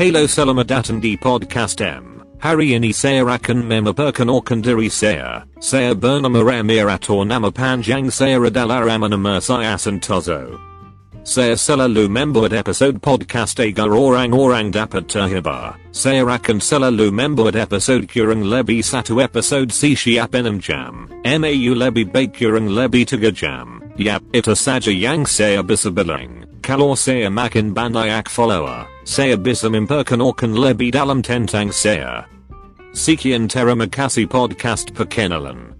Halo Salamadatan di podcast M. Hari ini saya akan memaperkenalkan diri saya. Saya bernama Ramir atau nama panjang saya adalah Ramanama saya Santoso. Saya selalu membuat episode podcast agar orang-orang dapat terhibur. Saya akan selalu membuat episode kurang lebih satu episode setiap 6 jam. MAU lebih baik kurang lebih 3 jam. Yap, itu saja yang saya bisa bilang. Kalau saya makin banyak follower, saya bisa memperkenalkan lebih dalam tentang saya. Sekian terima kasih podcast perkenalan.